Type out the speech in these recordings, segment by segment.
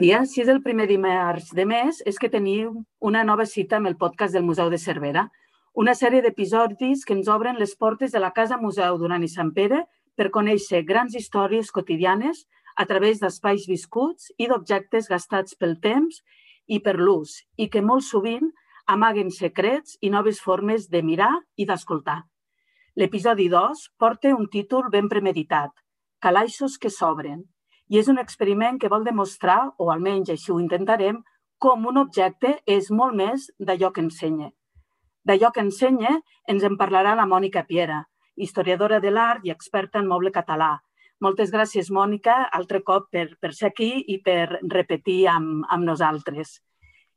dia. Si és el primer dimarts de mes, és que teniu una nova cita amb el podcast del Museu de Cervera, una sèrie d'episodis que ens obren les portes de la Casa Museu Duran i Sant Pere per conèixer grans històries quotidianes a través d'espais viscuts i d'objectes gastats pel temps i per l'ús i que molt sovint amaguen secrets i noves formes de mirar i d'escoltar. L'episodi 2 porta un títol ben premeditat, Calaixos que s'obren, i és un experiment que vol demostrar, o almenys així ho intentarem, com un objecte és molt més d'allò que ensenya. D'allò que ensenya ens en parlarà la Mònica Piera, historiadora de l'art i experta en moble català. Moltes gràcies, Mònica, altre cop per, per ser aquí i per repetir amb, amb nosaltres.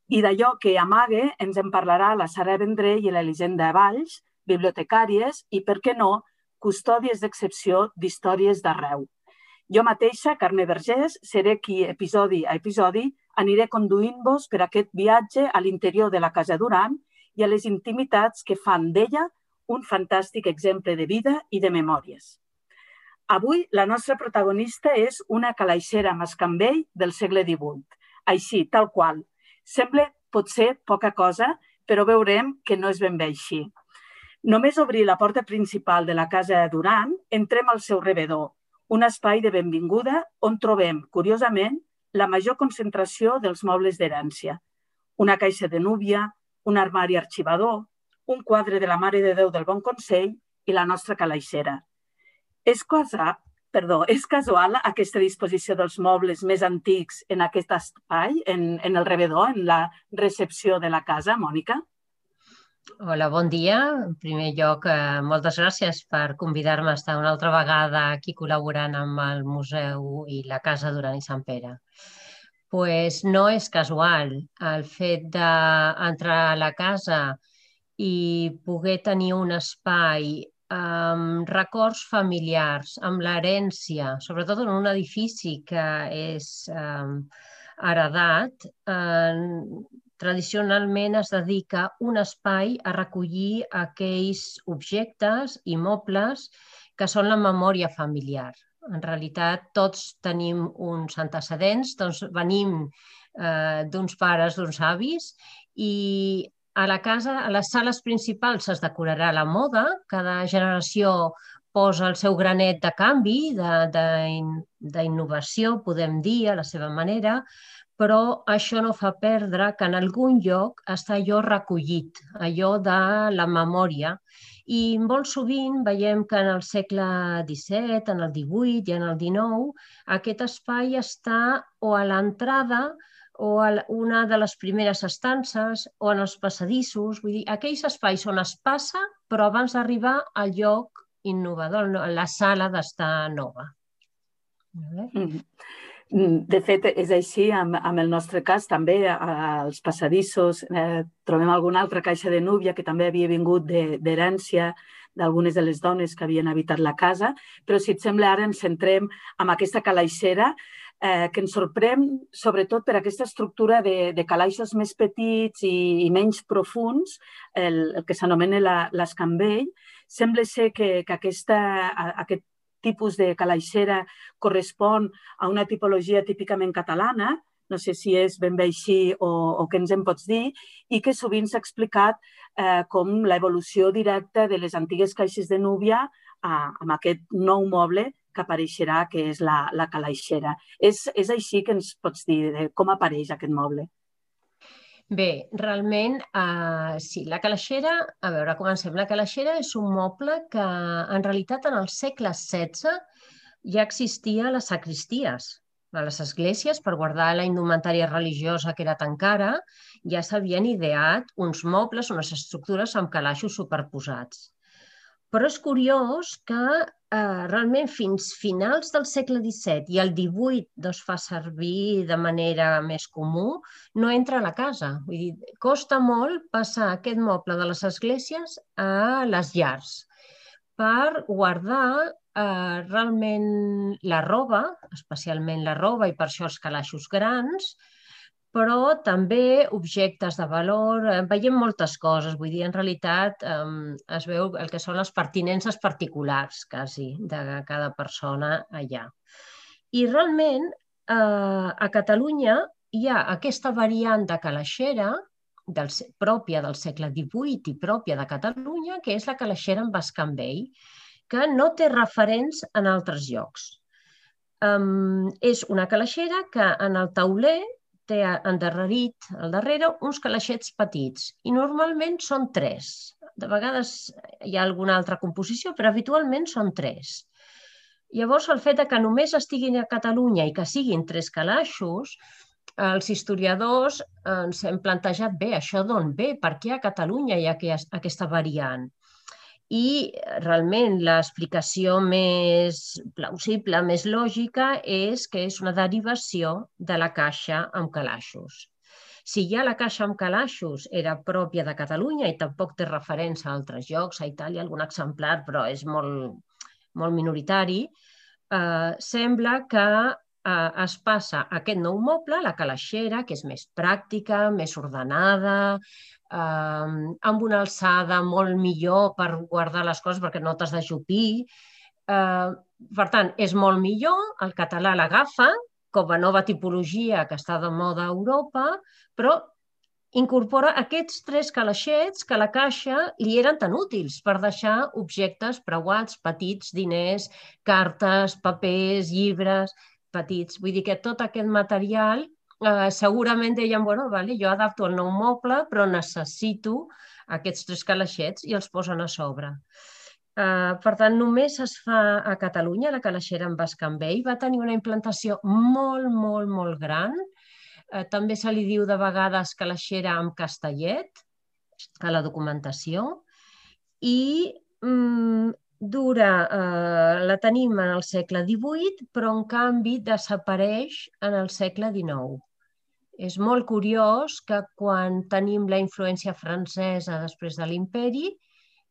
I d'allò que amague ens en parlarà la Sara Vendrell i l'Elisenda Valls, bibliotecàries i, per què no, custòdies d'excepció d'històries d'arreu. Jo mateixa, Carme Vergés, seré qui, episodi a episodi, aniré conduint-vos per aquest viatge a l'interior de la Casa Duran i a les intimitats que fan d'ella un fantàstic exemple de vida i de memòries. Avui la nostra protagonista és una calaixera mascambell del segle XVIII. Així, tal qual. Sembla potser poca cosa, però veurem que no és ben bé així. Només obrir la porta principal de la casa Duran, entrem al seu rebedor, un espai de benvinguda on trobem, curiosament, la major concentració dels mobles d'herència. Una caixa de núvia, un armari arxivador, un quadre de la Mare de Déu del Bon Consell i la nostra calaixera. És cosa, perdó, és casual aquesta disposició dels mobles més antics en aquest espai, en, en el rebedor, en la recepció de la casa, Mònica? Hola, bon dia. En primer lloc, eh, moltes gràcies per convidar-me a estar una altra vegada aquí col·laborant amb el museu i la Casa Duran i Sant Pere. pues no és casual el fet d'entrar a la casa i poder tenir un espai amb records familiars, amb l'herència, sobretot en un edifici que és eh, heredat, eh, tradicionalment es dedica un espai a recollir aquells objectes i mobles que són la memòria familiar. En realitat, tots tenim uns antecedents, doncs venim eh, d'uns pares, d'uns avis, i a la casa, a les sales principals es decorarà la moda, cada generació posa el seu granet de canvi, d'innovació, podem dir, a la seva manera, però això no fa perdre que en algun lloc està allò recollit, allò de la memòria. I molt sovint veiem que en el segle XVII, en el XVIII i en el XIX, aquest espai està o a l'entrada o a una de les primeres estances o en els passadissos, vull dir, aquells espais on es passa, però abans d'arribar al lloc innovador, la sala d'estar nova. Mm -hmm. Mm, de fet, és així amb, amb el nostre cas, també als passadissos eh, trobem alguna altra caixa de núvia que també havia vingut d'herència d'algunes de les dones que havien habitat la casa, però si et sembla ara ens centrem en aquesta calaixera eh, que ens sorprèn sobretot per aquesta estructura de, de calaixos més petits i, i menys profuns, el, el que s'anomena l'escambell. Sembla ser que, que aquesta, aquest tipus de calaixera correspon a una tipologia típicament catalana, no sé si és ben bé així o, o què ens en pots dir, i que sovint s'ha explicat eh, com l'evolució directa de les antigues caixes de núvia a, amb aquest nou moble que apareixerà, que és la, la calaixera. És, és així que ens pots dir de com apareix aquest moble? Bé, realment, eh, sí, la calaixera, a veure, comencem. La calaixera és un moble que en realitat en el segle XVI ja existia a les sacristies, a les esglésies, per guardar la indumentària religiosa que era tan cara, ja s'havien ideat uns mobles, unes estructures amb calaixos superposats. Però és curiós que eh, realment fins finals del segle XVII i el XVIII doncs, fa servir de manera més comú, no entra a la casa. Vull dir, costa molt passar aquest moble de les esglésies a les llars per guardar eh, realment la roba, especialment la roba i per això els calaixos grans, però també objectes de valor, eh, veiem moltes coses, vull dir, en realitat es veu el que són les pertinences particulars, quasi, de cada persona allà. I realment eh, a Catalunya hi ha aquesta variant de calaixera del, pròpia del segle XVIII i pròpia de Catalunya, que és la calaixera en bascambell, que no té referents en altres llocs. Um, és una calaixera que en el tauler té endarrerit al darrere uns calaixets petits i normalment són tres. De vegades hi ha alguna altra composició, però habitualment són tres. Llavors, el fet que només estiguin a Catalunya i que siguin tres calaixos, els historiadors ens hem plantejat bé, això d'on ve, per què a Catalunya hi ha aquesta variant? I realment l'explicació més plausible, més lògica, és que és una derivació de la caixa amb calaixos. Si ja la caixa amb calaixos era pròpia de Catalunya i tampoc té referència a altres llocs, a Itàlia algun exemplar, però és molt, molt minoritari, eh, sembla que eh, es passa aquest nou moble, la calaixera, que és més pràctica, més ordenada, eh, amb una alçada molt millor per guardar les coses perquè no t'has d'ajupir. Eh, per tant, és molt millor, el català l'agafa com a nova tipologia que està de moda a Europa, però incorpora aquests tres calaixets que a la caixa li eren tan útils per deixar objectes preuats, petits, diners, cartes, papers, llibres, petits. Vull dir que tot aquest material eh, segurament deien, bueno, vale, jo adapto el nou moble, però necessito aquests tres calaixets i els posen a sobre. Uh, per tant, només es fa a Catalunya la calaixera en bascambell. Va tenir una implantació molt, molt, molt gran. Uh, també se li diu de vegades calaixera amb castellet a la documentació. I um, dura, uh, la tenim en el segle XVIII, però en canvi desapareix en el segle XIX. És molt curiós que quan tenim la influència francesa després de l'imperi,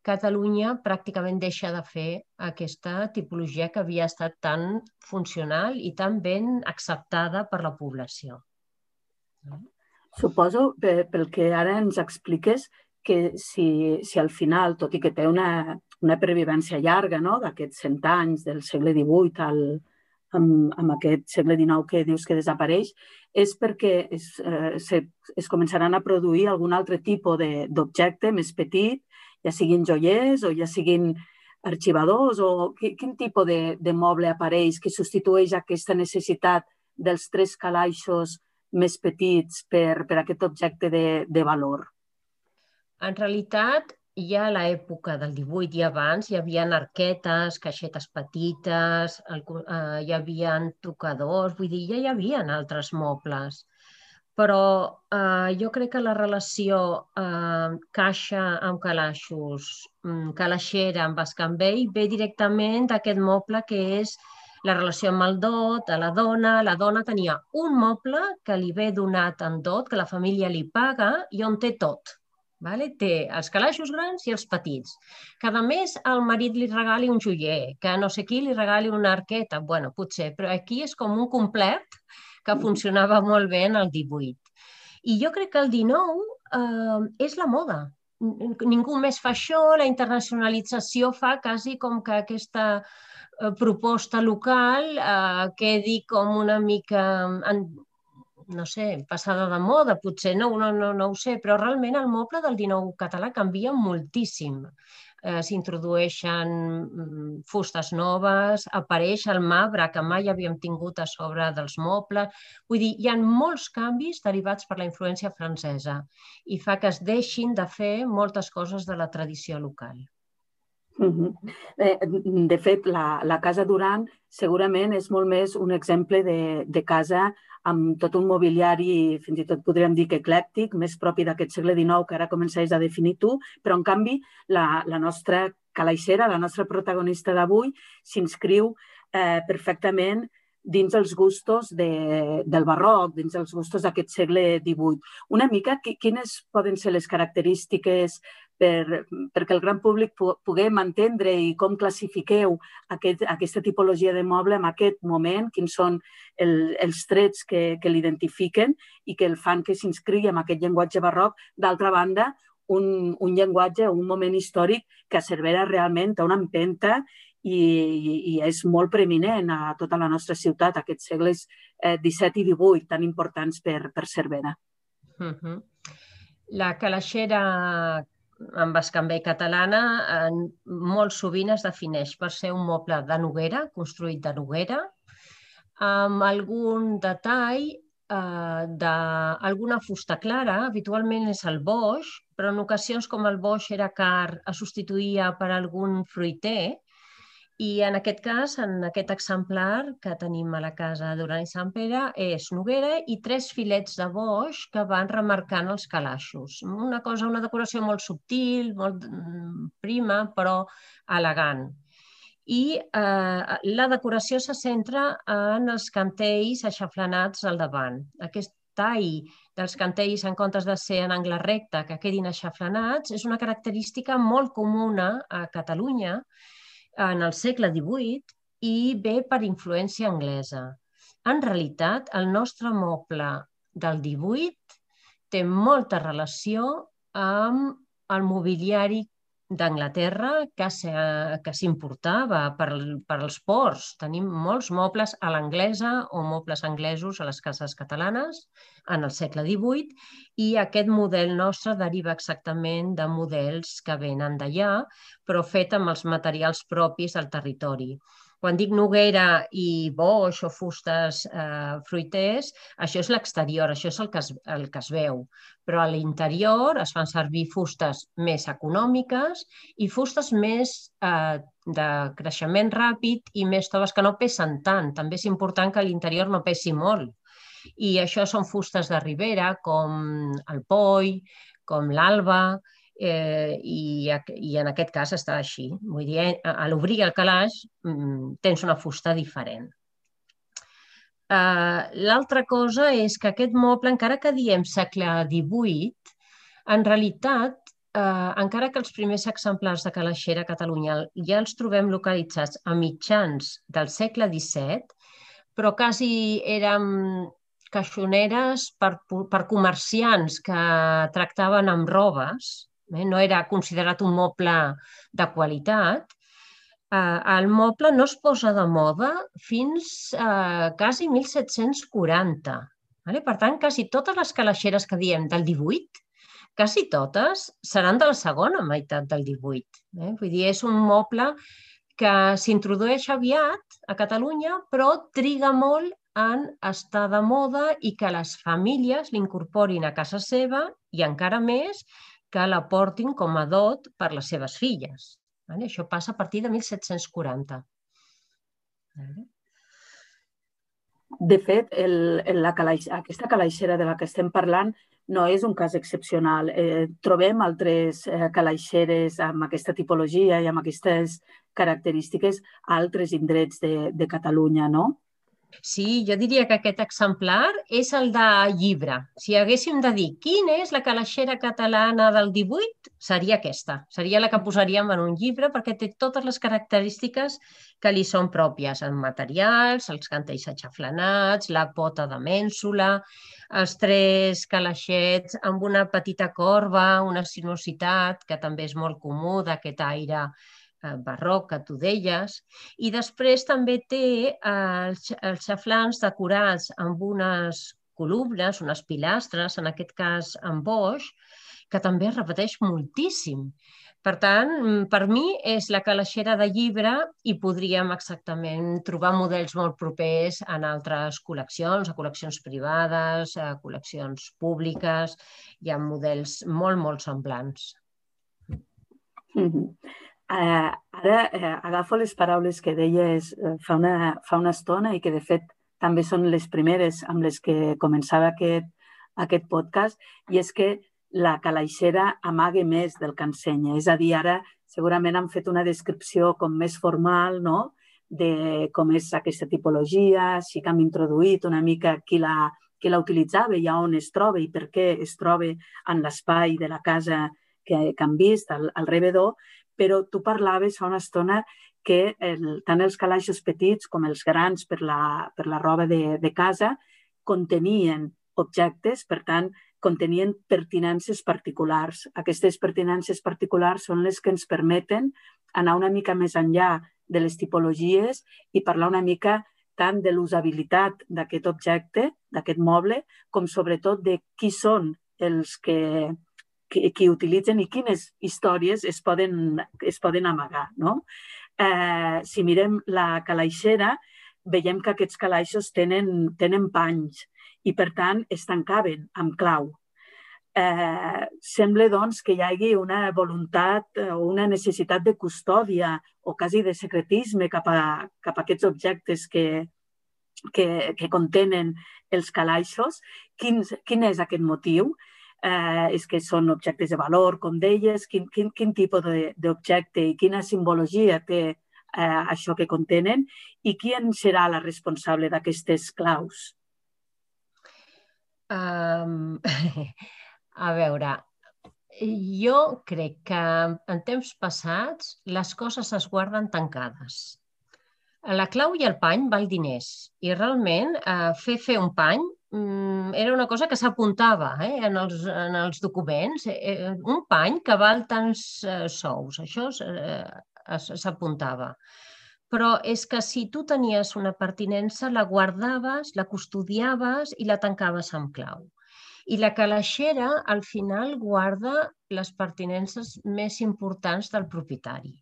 Catalunya pràcticament deixa de fer aquesta tipologia que havia estat tan funcional i tan ben acceptada per la població. Suposo, pel que ara ens expliques, que si, si al final, tot i que té una, una pervivència llarga no? d'aquests cent anys del segle XVIII al, amb, amb aquest segle XIX que dius que desapareix, és perquè es, eh, se, es començaran a produir algun altre tipus d'objecte més petit, ja siguin joiers o ja siguin arxivadors o quin, quin tipus de, de moble apareix que substitueix aquesta necessitat dels tres calaixos més petits per, per aquest objecte de, de valor? En realitat, ja a l'època del 18 i abans hi havia arquetes, caixetes petites, el, eh, hi havia tocadors, vull dir, ja hi havia altres mobles. Però eh, jo crec que la relació eh, caixa amb calaixos, mm, calaixera amb escambell, ve directament d'aquest moble que és la relació amb el dot, a la dona. La dona tenia un moble que li ve donat en dot, que la família li paga i on té tot Vale? Té els calaixos grans i els petits. Cada mes el marit li regali un joier, que no sé qui li regali una arqueta. bueno, potser, però aquí és com un complet que funcionava molt bé en el 18. I jo crec que el 19 eh, és la moda. Ningú més fa això, la internacionalització fa quasi com que aquesta eh, proposta local eh, quedi com una mica en, no sé, passada de moda, potser, no, no, no, no ho sé, però realment el moble del 19 català canvia moltíssim. Eh, S'introdueixen mm, fustes noves, apareix el marbre que mai havíem tingut a sobre dels mobles. Vull dir, hi ha molts canvis derivats per la influència francesa i fa que es deixin de fer moltes coses de la tradició local. Eh, de fet, la, la Casa Duran segurament és molt més un exemple de, de casa amb tot un mobiliari, fins i tot podríem dir que eclèctic, més propi d'aquest segle XIX que ara començaves a definir tu, però en canvi la, la nostra calaixera, la nostra protagonista d'avui, s'inscriu eh, perfectament dins els gustos de, del barroc, dins els gustos d'aquest segle XVIII. Una mica, quines poden ser les característiques per, perquè el gran públic puguem entendre i com classifiqueu aquest, aquesta tipologia de moble en aquest moment, quins són el, els trets que, que l'identifiquen i que el fan que s'inscrigui en aquest llenguatge barroc. D'altra banda, un, un llenguatge, un moment històric que a Cervera realment té una empenta i, i és molt preeminent a tota la nostra ciutat. Aquests segles eh, 17 i 18, tan importants per, per Cervera. Uh -huh. La calaixera amb escambell catalana en, molt sovint es defineix per ser un moble de noguera, construït de noguera, amb algun detall eh, d'alguna fusta clara, habitualment és el boix, però en ocasions com el boix era car, es substituïa per algun fruiter, i en aquest cas, en aquest exemplar que tenim a la casa d'Urani Sant Pere, és noguera i tres filets de boix que van remarcant els calaixos. Una cosa, una decoració molt subtil, molt mm, prima, però elegant. I eh, la decoració se centra en els cantells aixaflanats al davant. Aquest tall dels cantells en comptes de ser en angle recte que quedin aixaflanats és una característica molt comuna a Catalunya en el segle XVIII i ve per influència anglesa. En realitat, el nostre moble del XVIII té molta relació amb el mobiliari d'Anglaterra que s'importava per, per als ports. Tenim molts mobles a l'anglesa o mobles anglesos a les cases catalanes en el segle XVIII i aquest model nostre deriva exactament de models que venen d'allà, però fet amb els materials propis del territori. Quan dic noguera i boix o fustes eh, fruiters, això és l'exterior, això és el que, es, el que es veu. Però a l'interior es fan servir fustes més econòmiques i fustes més eh, de creixement ràpid i més toves que no pesen tant. També és important que l'interior no pesi molt. I això són fustes de ribera com el poi, com l'alba, eh, i, i en aquest cas està així. Vull dir, a, a l'obrir el calaix mm, tens una fusta diferent. Uh, L'altra cosa és que aquest moble, encara que diem segle XVIII, en realitat, uh, encara que els primers exemplars de calaixera a Catalunya ja els trobem localitzats a mitjans del segle XVII, però quasi eren caixoneres per, per comerciants que tractaven amb robes, eh? no era considerat un moble de qualitat, eh, el moble no es posa de moda fins eh, quasi 1740. Vale? Per tant, quasi totes les calaixeres que diem del 18, quasi totes seran de la segona meitat del 18. Eh? Vull dir, és un moble que s'introdueix aviat a Catalunya, però triga molt en estar de moda i que les famílies l'incorporin a casa seva i encara més que la portin com a dot per les seves filles. Vale? Això passa a partir de 1740. Vale? De fet, el, el, la calaix, aquesta calaixera de la que estem parlant no és un cas excepcional. Eh, trobem altres eh, calaixeres amb aquesta tipologia i amb aquestes característiques a altres indrets de, de Catalunya, no? Sí, jo diria que aquest exemplar és el de llibre. Si haguéssim de dir quina és la calaixera catalana del 18, seria aquesta. Seria la que posaríem en un llibre perquè té totes les característiques que li són pròpies, en materials, els cantells aixaflanats, la pota de mènsula, els tres calaixets amb una petita corba, una sinuositat, que també és molt comú d'aquest aire Eh, barroc que tu deies, i després també té eh, els, els xaflans decorats amb unes columnes, unes pilastres, en aquest cas amb boix, que també es repeteix moltíssim. Per tant, mm, per mi és la calaixera de llibre i podríem exactament trobar models molt propers en altres col·leccions, a col·leccions privades, a col·leccions públiques, hi ha models molt, molt semblants. Mm -hmm. Eh, ara eh, agafo les paraules que deies eh, fa, una, fa una estona i que, de fet, també són les primeres amb les que començava aquest, aquest podcast, i és que la calaixera amague més del que ensenya. És a dir, ara segurament han fet una descripció com més formal, no?, de com és aquesta tipologia, sí que hem introduït una mica qui la, qui la utilitzava i on es troba i per què es troba en l'espai de la casa que, que han vist al, al rebedor, però tu parlaves fa una estona que el, tant els calaixos petits com els grans per la, per la roba de, de casa contenien objectes, per tant, contenien pertinences particulars. Aquestes pertinences particulars són les que ens permeten anar una mica més enllà de les tipologies i parlar una mica tant de l'usabilitat d'aquest objecte, d'aquest moble, com sobretot de qui són els que, que, qui utilitzen i quines històries es poden, es poden amagar. No? Eh, si mirem la calaixera, veiem que aquests calaixos tenen, tenen panys i, per tant, es tancaven amb clau eh, sembla doncs, que hi hagi una voluntat o una necessitat de custòdia o quasi de secretisme cap a, cap a aquests objectes que, que, que contenen els calaixos. Quin, quin és aquest motiu? Eh, és que són objectes de valor, com deies, quin, quin, quin tipus d'objecte i quina simbologia té eh, això que contenen i qui en serà la responsable d'aquestes claus? Um, A veure, jo crec que en temps passats les coses es guarden tancades. La clau i el pany val diners i realment eh, fer fer un pany era una cosa que s'apuntava eh, en, els, en els documents. Eh, eh un pany que val tants eh, sous, això eh, s'apuntava. Però és que si tu tenies una pertinença, la guardaves, la custodiaves i la tancaves amb clau. I la calaixera, al final, guarda les pertinences més importants del propietari.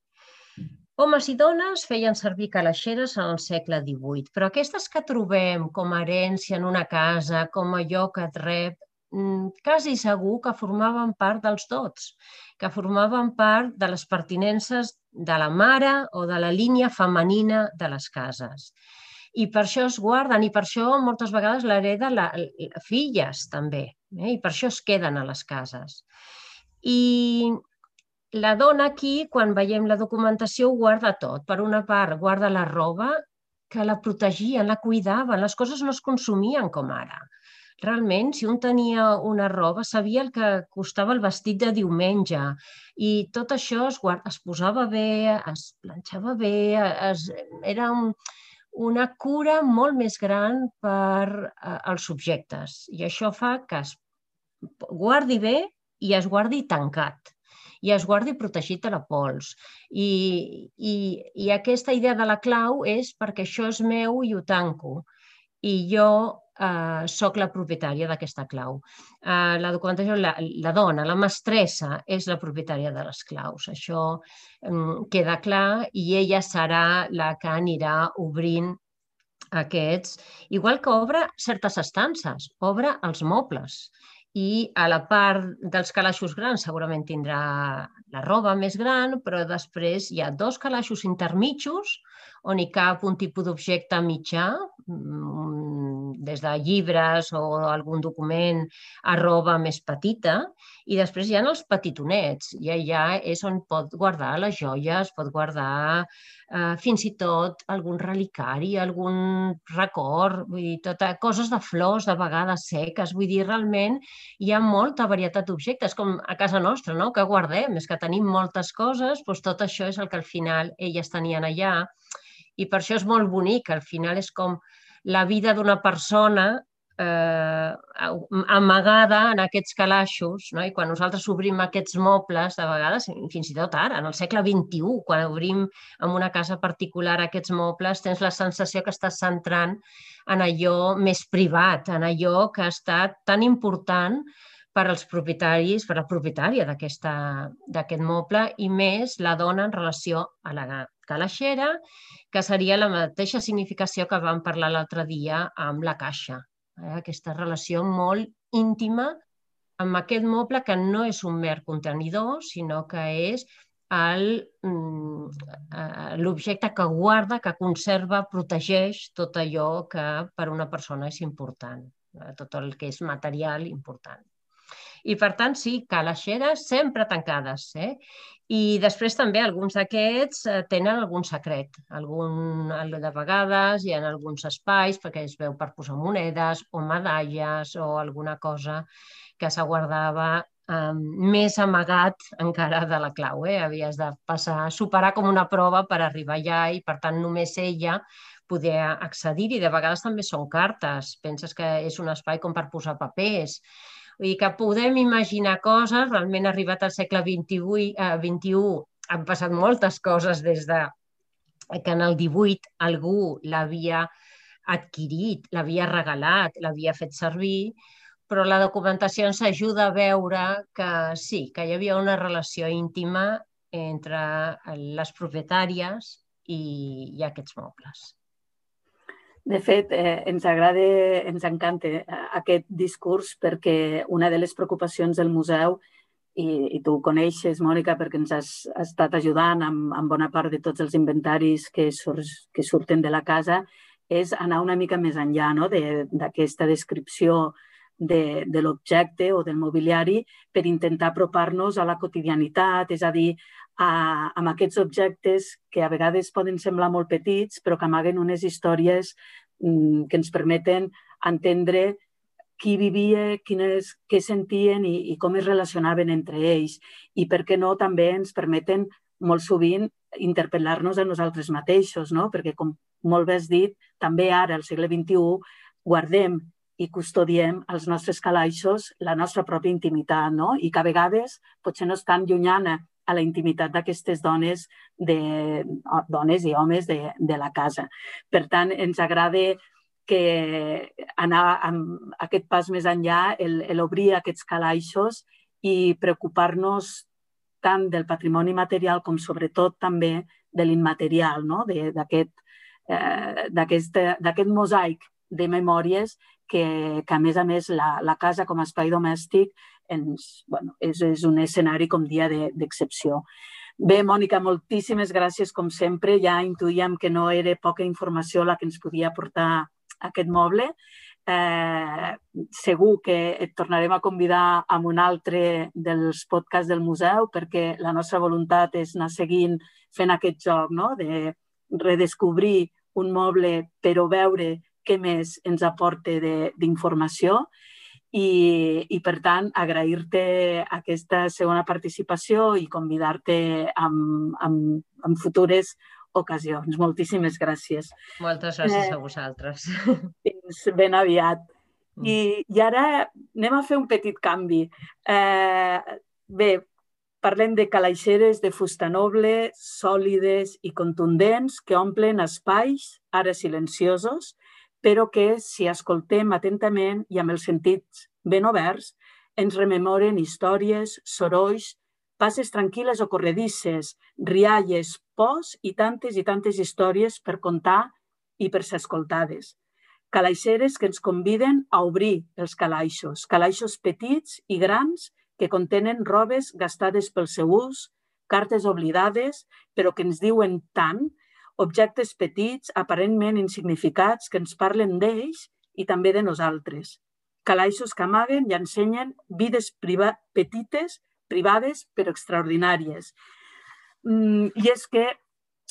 Homes i dones feien servir calaixeres en el segle XVIII, però aquestes que trobem com a herència en una casa, com allò que et rep, mm, quasi segur que formaven part dels dots, que formaven part de les pertinences de la mare o de la línia femenina de les cases i per això es guarden i per això moltes vegades l'hereda la, filles també eh? i per això es queden a les cases. I la dona aquí, quan veiem la documentació, ho guarda tot. Per una part, guarda la roba que la protegien, la cuidaven, les coses no es consumien com ara. Realment, si un tenia una roba, sabia el que costava el vestit de diumenge i tot això es, guarda, es posava bé, es planxava bé, es, era un, una cura molt més gran per eh, als subjectes. I això fa que es guardi bé i es guardi tancat i es guardi protegit a la pols. I, i, I aquesta idea de la clau és perquè això és meu i ho tanco. I jo eh, sóc la propietària d'aquesta clau. Eh, la documentació, la, la dona, la mestressa, és la propietària de les claus. Això eh, queda clar i ella serà la que anirà obrint aquests, igual que obre certes estances, obre els mobles i a la part dels calaixos grans segurament tindrà la roba més gran, però després hi ha dos calaixos intermitjos on hi cap un tipus d'objecte mitjà, mm, des de llibres o algun document a roba més petita, i després hi ha els petitonets, i allà és on pot guardar les joies, pot guardar eh, fins i tot algun relicari, algun record, vull dir, tota, coses de flors, de vegades seques, vull dir, realment hi ha molta varietat d'objectes, com a casa nostra, no? que guardem, és que tenim moltes coses, doncs tot això és el que al final elles tenien allà i per això és molt bonic, al final és com la vida d'una persona eh, amagada en aquests calaixos, no? i quan nosaltres obrim aquests mobles, de vegades, fins i tot ara, en el segle XXI, quan obrim en una casa particular aquests mobles, tens la sensació que estàs centrant en allò més privat, en allò que ha estat tan important per als propietaris, per la propietària d'aquest moble i més la dona en relació a la calaixera, que seria la mateixa significació que vam parlar l'altre dia amb la caixa. Eh? Aquesta relació molt íntima amb aquest moble que no és un mer contenidor, sinó que és mm, l'objecte que guarda, que conserva, protegeix tot allò que per una persona és important, eh? tot el que és material important. I per tant, sí, calaixeres sempre tancades. Eh? I després també alguns d'aquests eh, tenen algun secret. Algun, de vegades hi ha alguns espais perquè es veu per posar monedes o medalles o alguna cosa que s'aguardava eh, més amagat encara de la clau. Eh? Havies de passar, superar com una prova per arribar allà i, per tant, només ella poder accedir-hi. De vegades també són cartes. Penses que és un espai com per posar papers Vull dir que podem imaginar coses, realment arribat al segle XXI, eh, 21 han passat moltes coses des de que en el 18 algú l'havia adquirit, l'havia regalat, l'havia fet servir, però la documentació ens ajuda a veure que sí, que hi havia una relació íntima entre les propietàries i, i aquests mobles. De fet, eh, ens agrada, ens encanta eh, aquest discurs perquè una de les preocupacions del museu, i, i tu ho coneixes, Mònica, perquè ens has, has estat ajudant amb, amb bona part de tots els inventaris que, sur, que surten de la casa, és anar una mica més enllà no? d'aquesta de, descripció de, de l'objecte o del mobiliari per intentar apropar-nos a la quotidianitat, és a dir, a, amb aquests objectes que a vegades poden semblar molt petits, però que amaguen unes històries mm, que ens permeten entendre qui vivia, quines, què sentien i, i com es relacionaven entre ells. I per què no també ens permeten molt sovint interpel·lar-nos a nosaltres mateixos, no? perquè com molt bé has dit, també ara, al segle XXI, guardem i custodiem els nostres calaixos la nostra pròpia intimitat, no? I que a vegades potser no és tan llunyana a la intimitat d'aquestes dones, de, dones i homes de, de la casa. Per tant, ens agrada que anar amb aquest pas més enllà, l'obrir aquests calaixos i preocupar-nos tant del patrimoni material com sobretot també de l'immaterial, no? d'aquest eh, mosaic de memòries que, que a més a més la, la casa com a espai domèstic ens, bueno, és, és un escenari com dia d'excepció. De, Bé, Mònica, moltíssimes gràcies com sempre. Ja intuïem que no era poca informació la que ens podia portar aquest moble. Eh, segur que et tornarem a convidar a un altre dels podcasts del museu perquè la nostra voluntat és anar seguint fent aquest joc no? de redescobrir un moble però veure què més ens aporta d'informació i, i, per tant, agrair-te aquesta segona participació i convidar-te en, en, en futures ocasions. Moltíssimes gràcies. Moltes gràcies eh, a vosaltres. Fins ben aviat. Mm. I, I ara anem a fer un petit canvi. Eh, bé, parlem de calaixeres de fusta noble, sòlides i contundents que omplen espais, ara silenciosos, però que, si escoltem atentament i amb els sentits ben oberts, ens rememoren històries, sorolls, passes tranquil·les o corredisses, rialles, pors i tantes i tantes històries per contar i per ser escoltades. Calaixeres que ens conviden a obrir els calaixos, calaixos petits i grans que contenen robes gastades pel seu ús, cartes oblidades, però que ens diuen tant objectes petits, aparentment insignificats, que ens parlen d'ells i també de nosaltres. Calaixos que amaguen i ensenyen vides priva petites, privades, però extraordinàries. Mm, I és que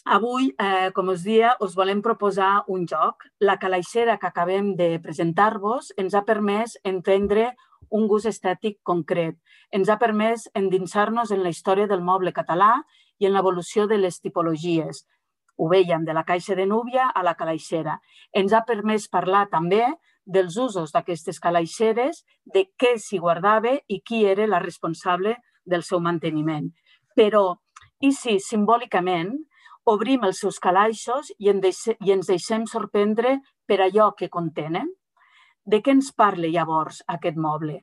avui, eh, com us dia, us volem proposar un joc. La calaixera que acabem de presentar-vos ens ha permès entendre un gust estètic concret. Ens ha permès endinsar-nos en la història del moble català i en l'evolució de les tipologies, ho veiem, de la caixa de núvia a la calaixera. Ens ha permès parlar també dels usos d'aquestes calaixeres, de què s'hi guardava i qui era la responsable del seu manteniment. Però, i si simbòlicament obrim els seus calaixos i, i ens deixem sorprendre per allò que contenen? De què ens parla llavors aquest moble?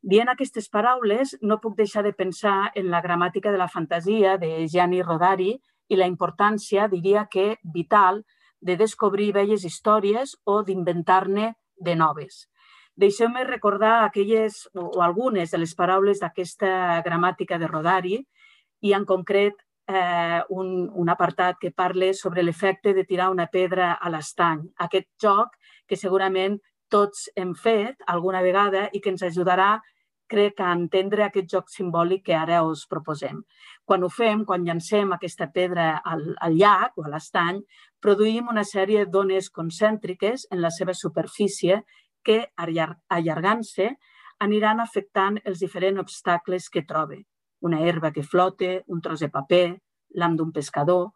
Dient aquestes paraules, no puc deixar de pensar en la gramàtica de la fantasia de Gianni Rodari, i la importància, diria que vital, de descobrir velles històries o d'inventar-ne de noves. Deixeu-me recordar aquelles o algunes de les paraules d'aquesta gramàtica de Rodari i en concret eh, un, un apartat que parla sobre l'efecte de tirar una pedra a l'estany. Aquest joc que segurament tots hem fet alguna vegada i que ens ajudarà crec, a entendre aquest joc simbòlic que ara us proposem. Quan ho fem, quan llancem aquesta pedra al, al llac o a l'estany, produïm una sèrie d'ones concèntriques en la seva superfície que, allargant-se, aniran afectant els diferents obstacles que trobe. Una herba que flote, un tros de paper, l'am d'un pescador,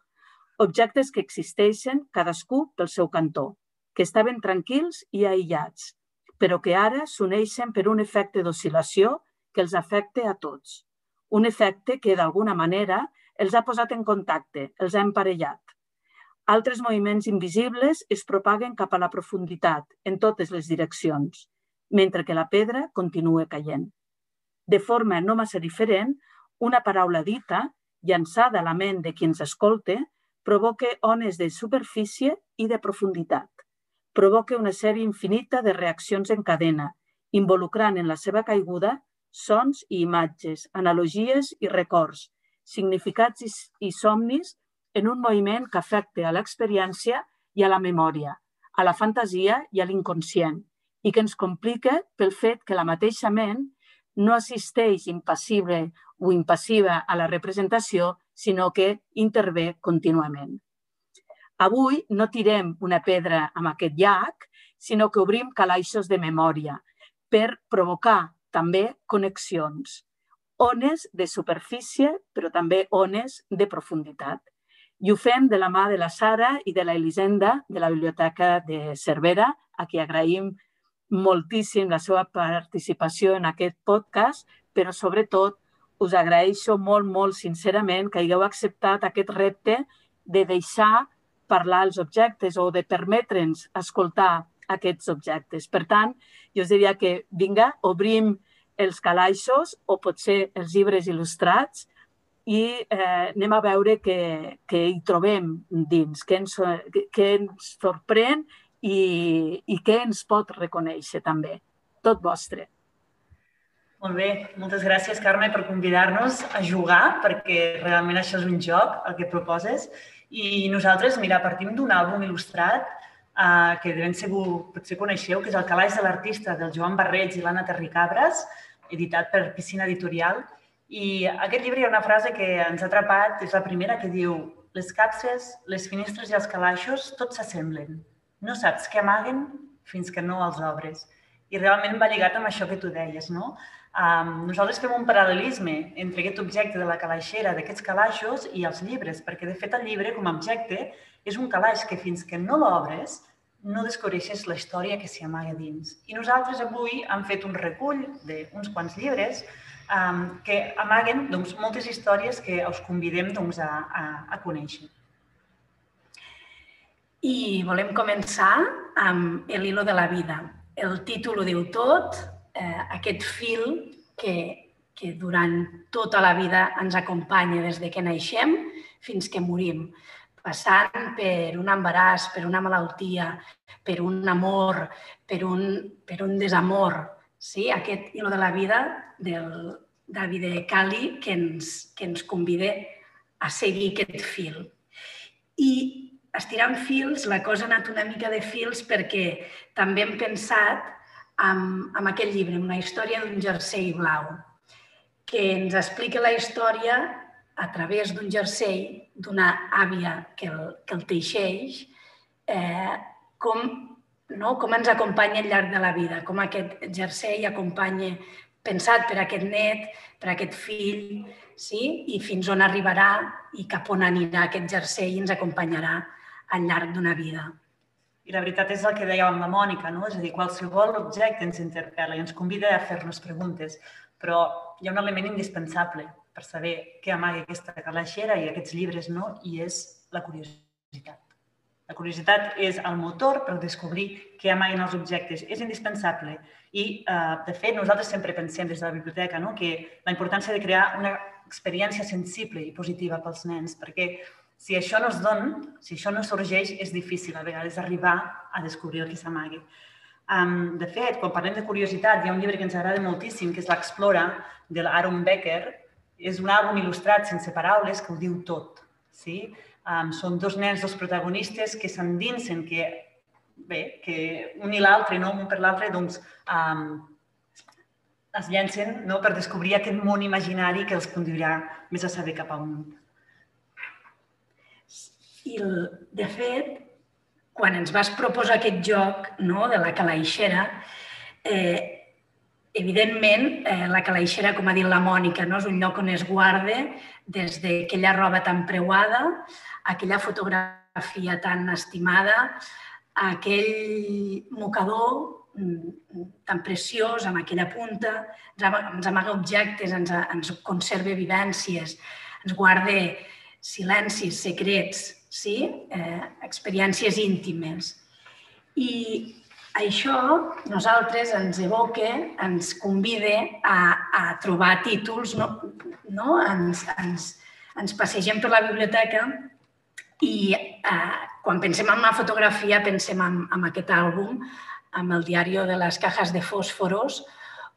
objectes que existeixen cadascú pel seu cantó, que estaven tranquils i aïllats, però que ara s'uneixen per un efecte d'oscil·lació que els afecta a tots. Un efecte que, d'alguna manera, els ha posat en contacte, els ha emparellat. Altres moviments invisibles es propaguen cap a la profunditat, en totes les direccions, mentre que la pedra continua caient. De forma no massa diferent, una paraula dita, llançada a la ment de qui ens escolta, provoca ones de superfície i de profunditat. Provoca una sèrie infinita de reaccions en cadena, involucrant en la seva caiguda sons i imatges, analogies i records, significats i, somnis en un moviment que afecta a l'experiència i a la memòria, a la fantasia i a l'inconscient, i que ens complica pel fet que la mateixa ment no assisteix impassible o impassiva a la representació, sinó que intervé contínuament. Avui no tirem una pedra amb aquest llac, sinó que obrim calaixos de memòria per provocar també connexions, ones de superfície, però també ones de profunditat. I ho fem de la mà de la Sara i de la Elisenda de la Biblioteca de Cervera, a qui agraïm moltíssim la seva participació en aquest podcast, però sobretot us agraeixo molt, molt sincerament que hagueu acceptat aquest repte de deixar parlar els objectes o de permetre'ns escoltar aquests objectes. Per tant, jo us diria que vinga, obrim els calaixos o potser els llibres il·lustrats i eh, anem a veure què, què hi trobem dins, què ens, què ens sorprèn i, i què ens pot reconèixer també. Tot vostre. Molt bé, moltes gràcies, Carme, per convidar-nos a jugar, perquè realment això és un joc, el que proposes. I nosaltres, mira, partim d'un àlbum il·lustrat eh, que de ben segur potser coneixeu, que és El calaix de l'artista, del Joan Barreig i l'Anna Terricabres, editat per Piscina Editorial, i aquest llibre hi ha una frase que ens ha atrapat, és la primera que diu les capses, les finestres i els calaixos tots s'assemblen. No saps què amaguen fins que no els obres. I realment va lligat amb això que tu deies, no? Um, nosaltres fem un paral·lelisme entre aquest objecte de la calaixera, d'aquests calaixos, i els llibres, perquè de fet el llibre, com a objecte, és un calaix que fins que no l'obres no descobreixes la història que s'hi amaga dins. I nosaltres avui hem fet un recull d'uns quants llibres um, que amaguen doncs, moltes històries que us convidem doncs, a, a, a conèixer. I volem començar amb El hilo de la vida. El títol ho diu tot, eh, aquest fil que, que durant tota la vida ens acompanya des de que naixem fins que morim, passant per un embaràs, per una malaltia, per un amor, per un, per un desamor, sí? aquest hilo de la vida del David Cali que ens, que ens convida a seguir aquest fil. I estirant fils, la cosa ha anat una mica de fils perquè també hem pensat en, en aquest llibre, en una història d'un jersei blau, que ens explica la història a través d'un jersei d'una àvia que el, que el teixeix, eh, com no? com ens acompanya al llarg de la vida, com aquest jersei acompanya, pensat per aquest net, per aquest fill, sí? i fins on arribarà i cap on anirà aquest jersei i ens acompanyarà al llarg d'una vida. I la veritat és el que dèiem la Mònica, no? és a dir, qualsevol objecte ens interpel·la i ens convida a fer-nos preguntes, però hi ha un element indispensable per saber què amaga aquesta calaixera i aquests llibres, no? i és la curiositat. La curiositat és el motor per descobrir què amaguen els objectes. És indispensable. I, eh, de fet, nosaltres sempre pensem des de la biblioteca no? que la importància de crear una experiència sensible i positiva pels nens, perquè si això no es dona, si això no sorgeix, és difícil a vegades arribar a descobrir el que s'amagui. Um, de fet, quan parlem de curiositat, hi ha un llibre que ens agrada moltíssim, que és l'Explora, de l'Aaron Becker. És un àlbum il·lustrat sense paraules que ho diu tot. Sí? Um, són dos nens, dos protagonistes que s'endinsen, que, bé, que un i l'altre, no? un per l'altre, doncs, um, es llencen no? per descobrir aquest món imaginari que els conduirà més a saber cap a un. I, de fet, quan ens vas proposar aquest joc no, de la calaixera, eh, evidentment, eh, la calaixera, com ha dit la Mònica, no, és un lloc on es guarda des d'aquella roba tan preuada aquella fotografia tan estimada, aquell mocador mm, tan preciós amb aquella punta, ens amaga objectes, ens, ens conserva vivències, ens guarda silencis, secrets, sí? eh, experiències íntimes. I això nosaltres ens evoca, ens convida a, a trobar títols, no? no? Ens, ens, ens passegem per la biblioteca i eh, quan pensem en una fotografia pensem en, en aquest àlbum, amb el diari de les cajas de fòsforos,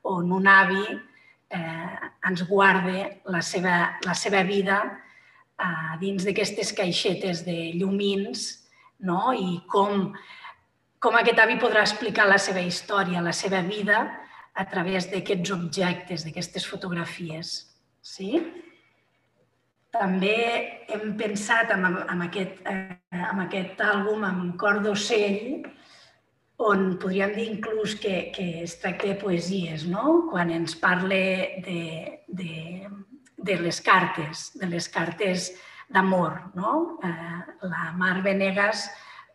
on un avi eh, ens guarda la seva, la seva vida eh, dins d'aquestes caixetes de llumins no? i com, com aquest avi podrà explicar la seva història, la seva vida a través d'aquests objectes, d'aquestes fotografies. Sí? També hem pensat en, en, aquest, eh, en aquest àlbum, amb Cor d'ocell, on podríem dir inclús que, que es tracta de poesies, no? quan ens parla de, de, de les cartes, de les cartes d'amor. No? Eh, la Mar Venegas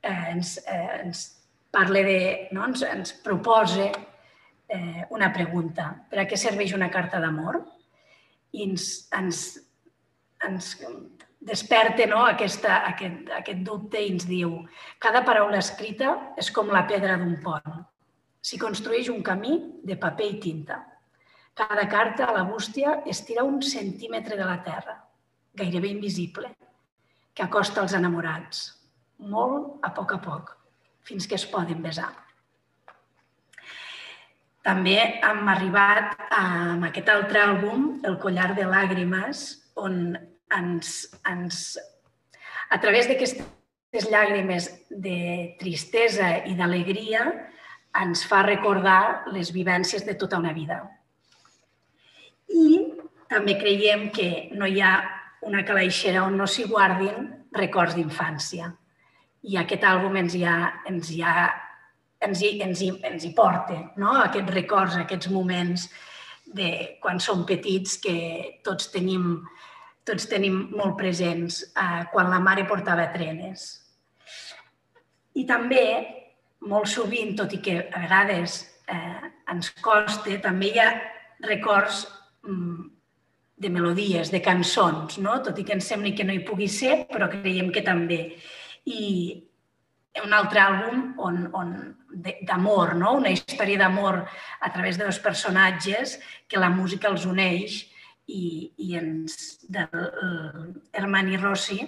eh, ens, eh, ens parla de, no? ens, ens proposa eh, una pregunta. Per a què serveix una carta d'amor? I ens, ens ens desperta no, aquesta, aquest, aquest dubte i ens diu cada paraula escrita és com la pedra d'un pont. S'hi construeix un camí de paper i tinta. Cada carta a la bústia estira un centímetre de la terra, gairebé invisible, que acosta els enamorats, molt a poc a poc, fins que es poden besar. També hem arribat a, amb aquest altre àlbum, El collar de làgrimes, on ens, ens a través d'aquestes llàgrimes de tristesa i d'alegria, ens fa recordar les vivències de tota una vida. I també creiem que no hi ha una calaixera on no s'hi guardin records d'infància. I aquest àlbum ens hi, ha, ens hi, ha, ens hi, ens hi, ens hi porta, no? aquests records, aquests moments de quan som petits que tots tenim tots tenim molt presents eh, quan la mare portava trenes. I també, molt sovint, tot i que a vegades eh, ens costa, també hi ha records mm, de melodies, de cançons, no? tot i que ens sembli que no hi pugui ser, però creiem que també. I un altre àlbum on, on d'amor, no? una història d'amor a través dels personatges que la música els uneix i, i ens, del Hermani Rossi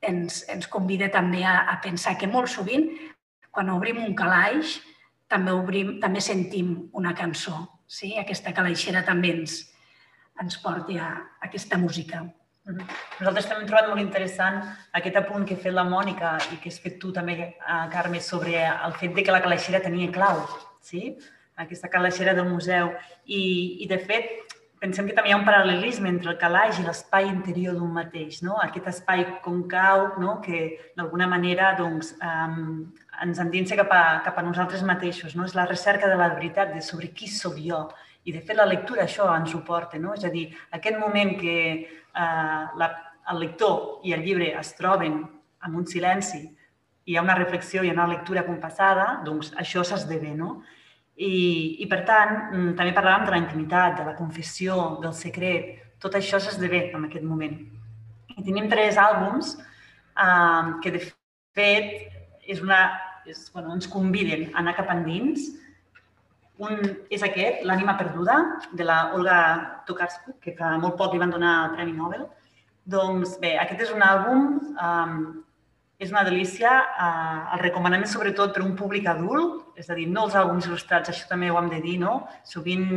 ens, ens convida també a, a pensar que molt sovint, quan obrim un calaix, també, obrim, també sentim una cançó. Sí? Aquesta calaixera també ens, ens porti a, a aquesta música. Nosaltres també hem trobat molt interessant aquest apunt que ha fet la Mònica i que has fet tu també, eh, Carme, sobre el fet de que la calaixera tenia clau, sí? aquesta calaixera del museu. I, i de fet, pensem que també hi ha un paral·lelisme entre el calaix i l'espai interior d'un mateix, no? aquest espai concau no? que d'alguna manera doncs, um, ens endinsa cap a, cap a nosaltres mateixos. No? És la recerca de la veritat, de sobre qui sóc jo. I de fet la lectura això ens ho porta. No? És a dir, aquest moment que uh, la, el lector i el llibre es troben en un silenci i hi ha una reflexió i una lectura compassada, doncs això s'esdevé. No? I, I, per tant, mm, també parlàvem de la intimitat, de la confessió, del secret. Tot això s'esdevé en aquest moment. I tenim tres àlbums eh, que, de fet, és una, és, bueno, ens conviden a anar cap endins. Un és aquest, L'ànima perduda, de la Olga Tokarczuk, que fa molt poc li van donar el Premi Nobel. Doncs bé, aquest és un àlbum eh, és una delícia. Eh, el recomanem sobretot per un públic adult, és a dir, no els àlbums il·lustrats, això també ho hem de dir, no? Sovint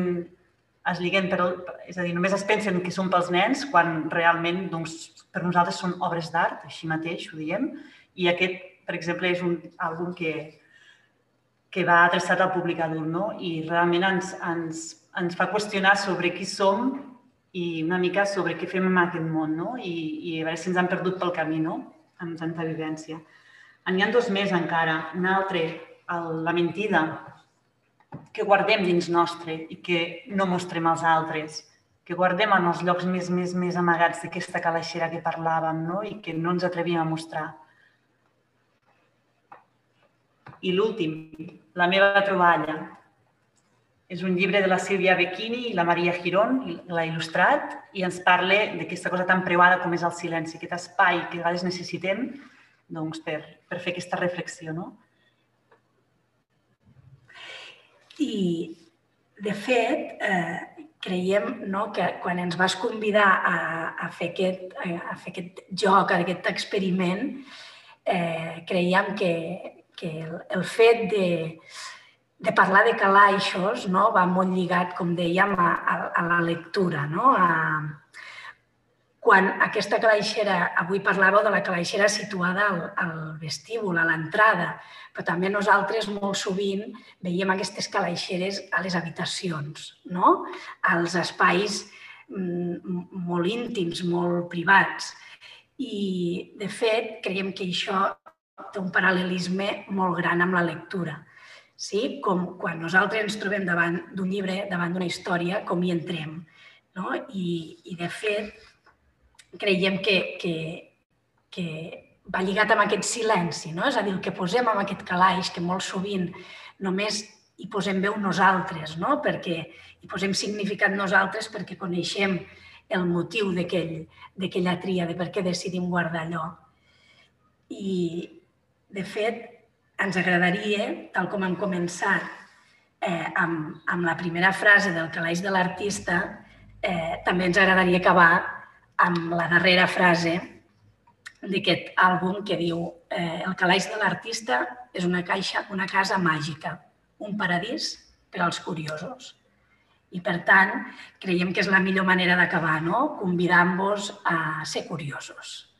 es lliguen per... És a dir, només es pensen que són pels nens quan realment doncs, per nosaltres són obres d'art, així mateix ho diem. I aquest, per exemple, és un àlbum que, que va adreçat al públic adult, no? I realment ens, ens, ens fa qüestionar sobre qui som i una mica sobre què fem en aquest món, no? I, i a veure si ens han perdut pel camí, no? amb tanta vivència. N'hi ha dos més encara. Un altre, el, la mentida, que guardem dins nostre i que no mostrem als altres, que guardem en els llocs més, més, més amagats d'aquesta calaixera que parlàvem no? i que no ens atrevíem a mostrar. I l'últim, la meva troballa, és un llibre de la Sílvia Becchini i la Maria Girón, l'ha il·lustrat, i ens parla d'aquesta cosa tan preuada com és el silenci, aquest espai que a vegades necessitem doncs, per, per fer aquesta reflexió. No? I, de fet, eh, creiem no, que quan ens vas convidar a, a, fer, aquest, a fer aquest joc, a aquest experiment, eh, creiem que, que el, el fet de, de parlar de calaixos no, va molt lligat, com dèiem, a, a, a la lectura, no? a, quan aquesta calaixera, avui parlàveu de la calaixera situada al, al vestíbul, a l'entrada, però també nosaltres molt sovint veiem aquestes calaixeres a les habitacions, no? als espais mm, molt íntims, molt privats. I, de fet, creiem que això té un paral·lelisme molt gran amb la lectura. Sí? Com quan nosaltres ens trobem davant d'un llibre, davant d'una història, com hi entrem. No? I, I, de fet, creiem que, que, que va lligat amb aquest silenci, no? és a dir, el que posem amb aquest calaix, que molt sovint només hi posem veu nosaltres, no? perquè hi posem significat nosaltres perquè coneixem el motiu d'aquella tria, de per què decidim guardar allò. I, de fet, ens agradaria, tal com hem començat, eh, amb, amb la primera frase del calaix de l'artista, eh, també ens agradaria acabar amb la darrera frase d'aquest àlbum que diu eh, el calaix de l'artista és una caixa, una casa màgica, un paradís per als curiosos. I, per tant, creiem que és la millor manera d'acabar, no? convidant-vos a ser curiosos.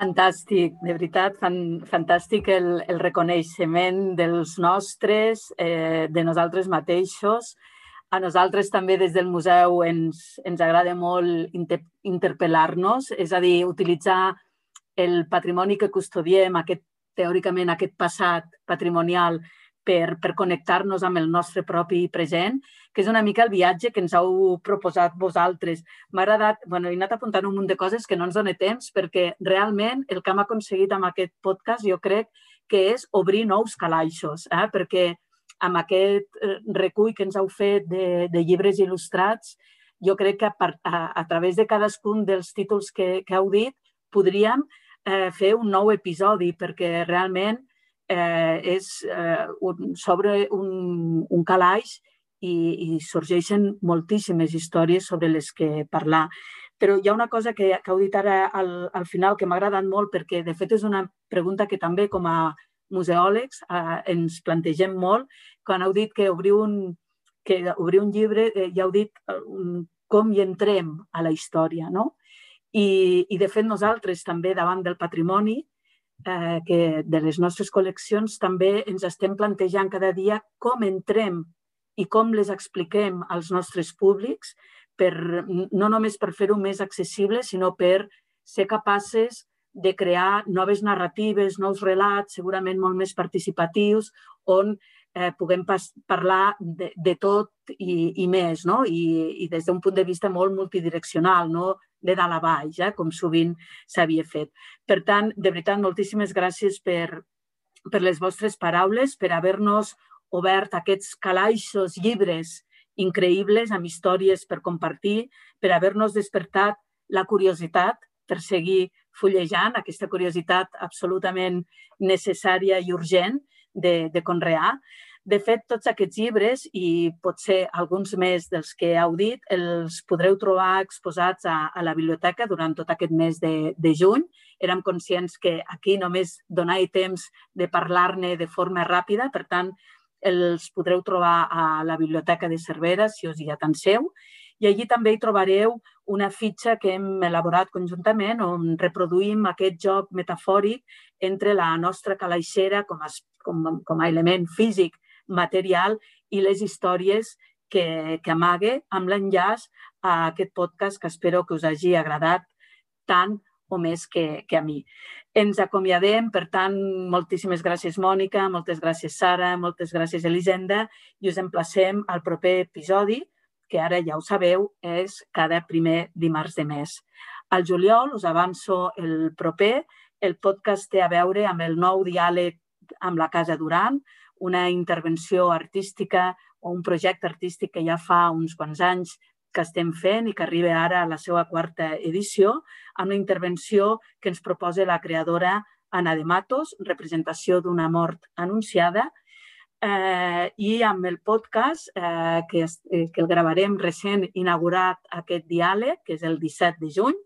Fantàstic, de veritat, fan, fantàstic el, el reconeixement dels nostres, eh, de nosaltres mateixos, a nosaltres també des del museu ens, ens agrada molt inter interpel·lar-nos, és a dir, utilitzar el patrimoni que custodiem, aquest, teòricament aquest passat patrimonial, per, per connectar-nos amb el nostre propi present, que és una mica el viatge que ens heu proposat vosaltres. M'ha agradat, bueno, he anat apuntant un munt de coses que no ens dona temps, perquè realment el que hem aconseguit amb aquest podcast jo crec que és obrir nous calaixos, eh? perquè amb aquest eh, recull que ens heu fet de, de llibres il·lustrats, jo crec que a, a, a través de cadascun dels títols que, que heu dit podríem eh, fer un nou episodi perquè realment eh, és eh, un, sobre un, un calaix i, i sorgeixen moltíssimes històries sobre les que parlar. Però hi ha una cosa que, que heu dit ara al, al final que m'ha agradat molt perquè, de fet, és una pregunta que també com a museòlegs eh, ens plantegem molt quan heu dit que obriu un, que obriu un llibre, eh, ja heu dit eh, un, com hi entrem a la història, no? I, I, de fet, nosaltres també davant del patrimoni eh, que de les nostres col·leccions també ens estem plantejant cada dia com entrem i com les expliquem als nostres públics, per, no només per fer-ho més accessible, sinó per ser capaces de crear noves narratives, nous relats, segurament molt més participatius, on eh, puguem parlar de, de tot i, i més, no? I, i des d'un punt de vista molt multidireccional, no de dalt a baix, eh? com sovint s'havia fet. Per tant, de veritat, moltíssimes gràcies per, per les vostres paraules, per haver-nos obert aquests calaixos llibres increïbles amb històries per compartir, per haver-nos despertat la curiositat per seguir fullejant, aquesta curiositat absolutament necessària i urgent de, de Conrear. De fet, tots aquests llibres, i potser alguns més dels que heu dit, els podreu trobar exposats a, a la biblioteca durant tot aquest mes de, de juny. Érem conscients que aquí només donava temps de parlar-ne de forma ràpida, per tant, els podreu trobar a la Biblioteca de Cervera, si us hi atanseu. I allí també hi trobareu una fitxa que hem elaborat conjuntament on reproduïm aquest joc metafòric entre la nostra calaixera com a, com, com a element físic, material i les històries que, que amague amb l'enllaç a aquest podcast que espero que us hagi agradat tant o més que, que a mi. Ens acomiadem, per tant, moltíssimes gràcies Mònica, moltes gràcies Sara, moltes gràcies Elisenda i us emplacem al proper episodi que ara ja ho sabeu, és cada primer dimarts de mes. Al juliol, us avanço el proper, el podcast té a veure amb el nou diàleg amb la Casa Duran, una intervenció artística o un projecte artístic que ja fa uns quants anys que estem fent i que arriba ara a la seva quarta edició, amb la intervenció que ens proposa la creadora Ana de Matos, representació d'una mort anunciada, eh, i amb el podcast eh, que, es, eh, que el gravarem recent inaugurat aquest diàleg, que és el 17 de juny,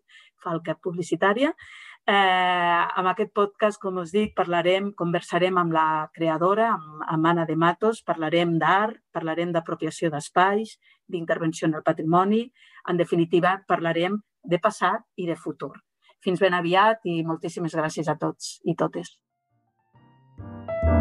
falca publicitària. Eh, amb aquest podcast, com us dic, parlarem, conversarem amb la creadora, amb, amb Anna de Matos, parlarem d'art, parlarem d'apropiació d'espais, d'intervenció en el patrimoni. En definitiva, parlarem de passat i de futur. Fins ben aviat i moltíssimes gràcies a tots i totes. thank you